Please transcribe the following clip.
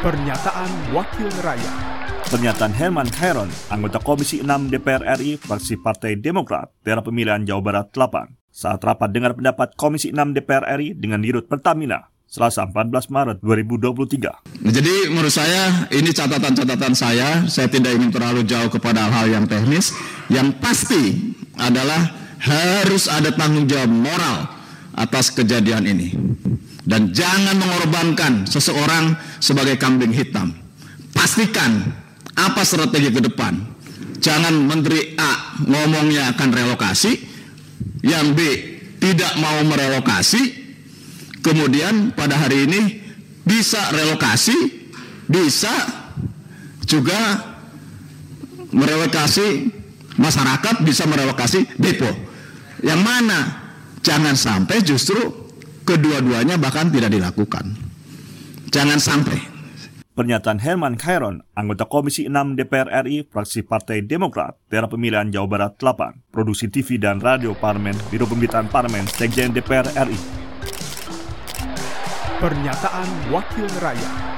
Pernyataan Wakil Rakyat Pernyataan Herman Khairon, anggota Komisi 6 DPR RI, fraksi Partai Demokrat, daerah pemilihan Jawa Barat 8, saat rapat dengar pendapat Komisi 6 DPR RI dengan Dirut Pertamina, Selasa 14 Maret 2023. Jadi menurut saya ini catatan-catatan saya, saya tidak ingin terlalu jauh kepada hal-hal yang teknis. Yang pasti adalah harus ada tanggung jawab moral atas kejadian ini. Dan jangan mengorbankan seseorang sebagai kambing hitam. Pastikan apa strategi ke depan. Jangan Menteri A ngomongnya akan relokasi, yang B tidak mau merelokasi, kemudian pada hari ini bisa relokasi, bisa juga merelokasi masyarakat, bisa merelokasi depo. Yang mana jangan sampai justru kedua-duanya bahkan tidak dilakukan. Jangan sampai. Pernyataan Herman Khairon, anggota Komisi 6 DPR RI, fraksi Partai Demokrat, daerah pemilihan Jawa Barat 8, produksi TV dan radio Parlemen, Biro Pemberitaan Parlemen, Sekjen DPR RI. Pernyataan Wakil Rakyat